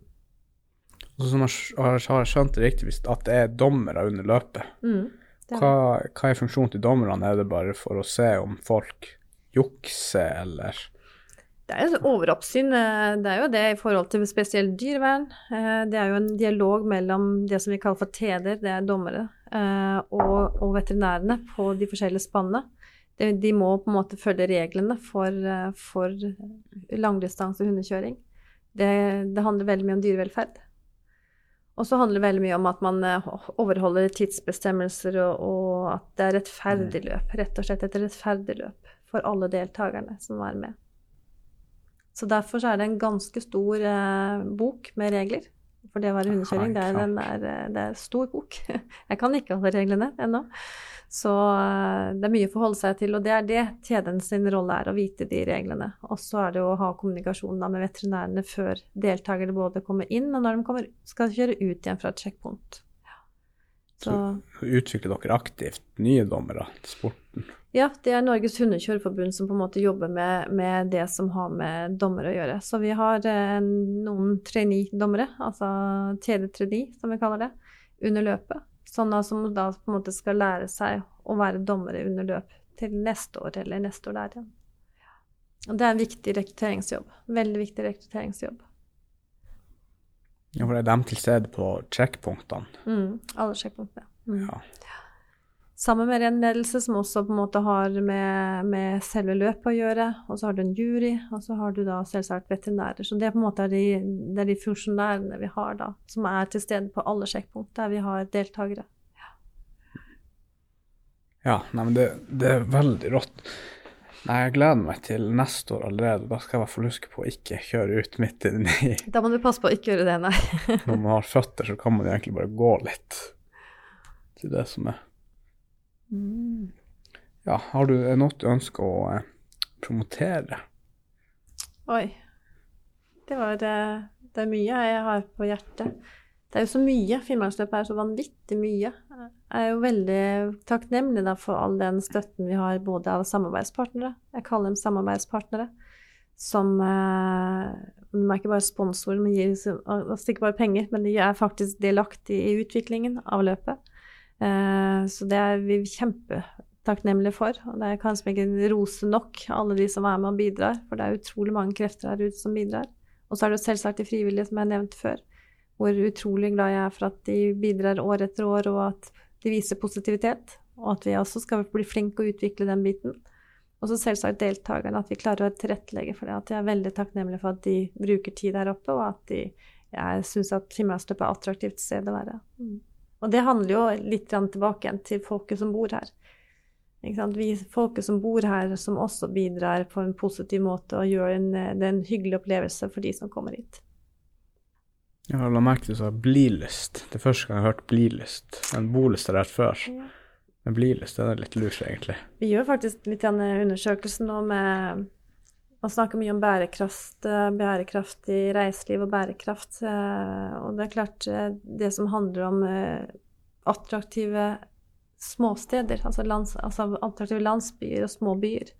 Så som jeg har skjønt det riktig, at det er dommere under løpet, mm, hva, hva, er funksjonen til dommerne? Er det bare for å se om folk jukser, eller? Det er jo overoppsyn. Eh, det er jo det i forhold til spesielt dyrevern. Eh, det er jo en dialog mellom det som vi kaller for TD-er, det er dommere, eh, og, og veterinærene på de forskjellige spannene. De må på en måte følge reglene for, for langdistanse hundekjøring. Det, det, handler veldig mye om dyrevelferd. Og så handler det veldig mye om at man overholder tidsbestemmelser, og, og at det er rettferdig mm. løp. Rett og slett et rettferdig løp for alle deltakerne som er med. Så derfor så er det en ganske stor eh, bok med regler. For det å være hundekjøring, det er, en, er, eh, det er stor bok. (laughs) Jeg kan ikke alle reglene ennå. Så eh, det er mye å forholde seg til, og det er det kjeden sin rolle er, å vite de reglene. Og så er det å ha kommunikasjon da, med veterinærene før deltakerne både kommer inn, og når de kommer, skal kjøre ut igjen fra et sjekkpunkt. Så, så utvikler dere aktivt nye dommere til sporten? Ja, det er Norges hundekjørerforbund som på en måte jobber med, med det som har med dommere å gjøre. Så vi har eh, noen trainee-dommere, altså td 3 som vi kaller det, under løpet. Sånne som da på en måte skal lære seg å være dommere under løp til neste år eller neste år der igjen. Og det er en viktig rekrutteringsjobb. Veldig viktig rekrutteringsjobb. Ja, for det er dem til stede på sjekkpunktene. Mm, alle sjekkpunktene. Mm. Ja. Sammen med renledelse, som også på en måte har med, med selve løpet å gjøre. Og så har du en jury, og så har du da selvsagt veterinærer. Så det er på en måte de, det er de funksjonærene vi har da, som er til stede på alle sjekkpunkt der vi har deltakere. Ja, nei, men det, det er veldig rått. Nei, jeg gleder meg til neste år allerede. Da skal jeg i hvert fall huske på å ikke kjøre ut midt inni Da må du passe på å ikke gjøre det, nei. Når man har føtter, så kan man egentlig bare gå litt. Til det som er Mm. Ja, har du noe du ønsker å eh, promotere? Oi. Det var det, det er mye jeg har på hjertet. Det er jo så mye. Finnmarksløpet er så vanvittig mye. Jeg er jo veldig takknemlig for all den støtten vi har både av samarbeidspartnere, jeg kaller dem samarbeidspartnere, som eh, De er ikke bare sponsorer, men gir oss ikke bare penger, men de er faktisk delaktige i utviklingen av løpet. Eh, så det er vi kjempetakknemlige for. Og det er kanskje ikke rose nok alle de som er med og bidrar, for det er utrolig mange krefter her ute som bidrar. Og så er det jo selvsagt de frivillige, som jeg nevnte før, hvor utrolig glad jeg er for at de bidrar år etter år, og at de viser positivitet. Og at vi også skal bli flinke og utvikle den biten. Og så selvsagt deltakerne, at vi klarer å tilrettelegge for det. At jeg er veldig takknemlig for at de bruker tid der oppe, og at de, jeg syns at Finnmarksløpet er attraktivt sted å være. Mm. Og det handler jo litt tilbake til folket som bor her. Vi folket som bor her, som også bidrar på en positiv måte og gjør en, det en hyggelig opplevelse for de som kommer hit. Jeg har la merke til så blilyst. Det er første gang jeg har hørt blilyst. En bolyst har jeg hørt før. Ja. Men blilyst er litt lurt, egentlig. Vi gjør faktisk litt undersøkelsen nå med Man snakker mye om bærekraft, bærekraftig i reiseliv og bærekraft. Eh, og det er klart, eh, det som handler om eh, attraktive småsteder, altså, lands, altså attraktive landsbyer og små byer,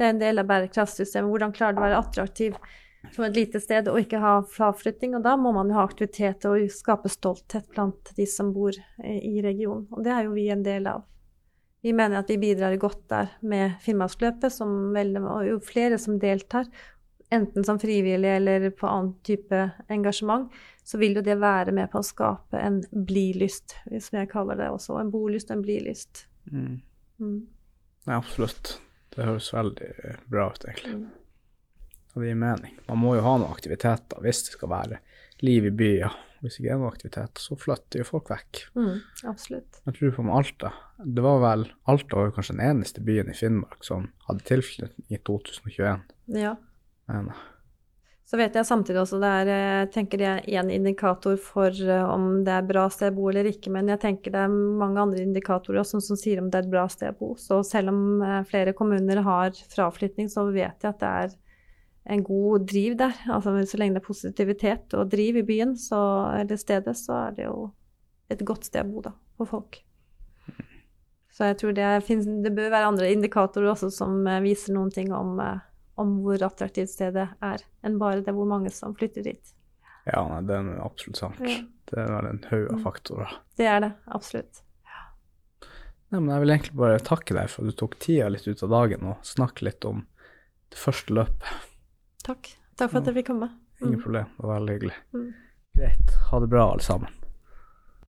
det er en del av bærekraftsystemet. Hvordan klarer du å være attraktiv som et lite sted og ikke ha fraflytting. Og da må man jo ha aktivitet og skape stolthet blant de som bor i regionen. Og det er jo vi en del av. Vi mener at vi bidrar godt der med Finnmarksløpet, og jo flere som deltar, enten som frivillige eller på annen type engasjement, så vil jo det være med på å skape en blilyst, som jeg kaller det også. En bolyst og en blilyst. Mm. Mm. Ja, absolutt. Det høres veldig bra ut, egentlig. Mm. Og det gir mening. Man må jo ha noen aktiviteter hvis det skal være liv i byer. Hvis er noen aktivitet, så flytter jo folk vekk. Mm, absolutt. Jeg tror på med Alta. Det var vel Alta var jo kanskje den eneste byen i Finnmark som hadde tilflytting i 2021. Ja. Men, så vet jeg samtidig også det er jeg tenker det er én indikator for uh, om det er bra sted å bo eller ikke, men jeg tenker det er mange andre indikatorer også som sier om det er et bra sted å bo. Så selv om flere kommuner har fraflytning, så vet jeg at det er en god driv der. Altså så lenge det er positivitet og driv i byen så, eller stedet, så er det jo et godt sted å bo da, for folk. Så jeg tror det, finnes, det bør være andre indikatorer også som eh, viser noen ting om, eh, om hvor attraktivt stedet er, enn bare det hvor mange som flytter dit. Ja, nei, det er absolutt sant. Ja. Det er vel en haug av mm. faktorer. Det er det, absolutt. Ja. Nei, men jeg vil egentlig bare takke deg for at du tok tida litt ut av dagen og snakke litt om det første løpet. Takk. Takk for at jeg fikk komme. Ingen mm. problem. Det var veldig hyggelig. Mm. Greit. Ha det bra, alle sammen.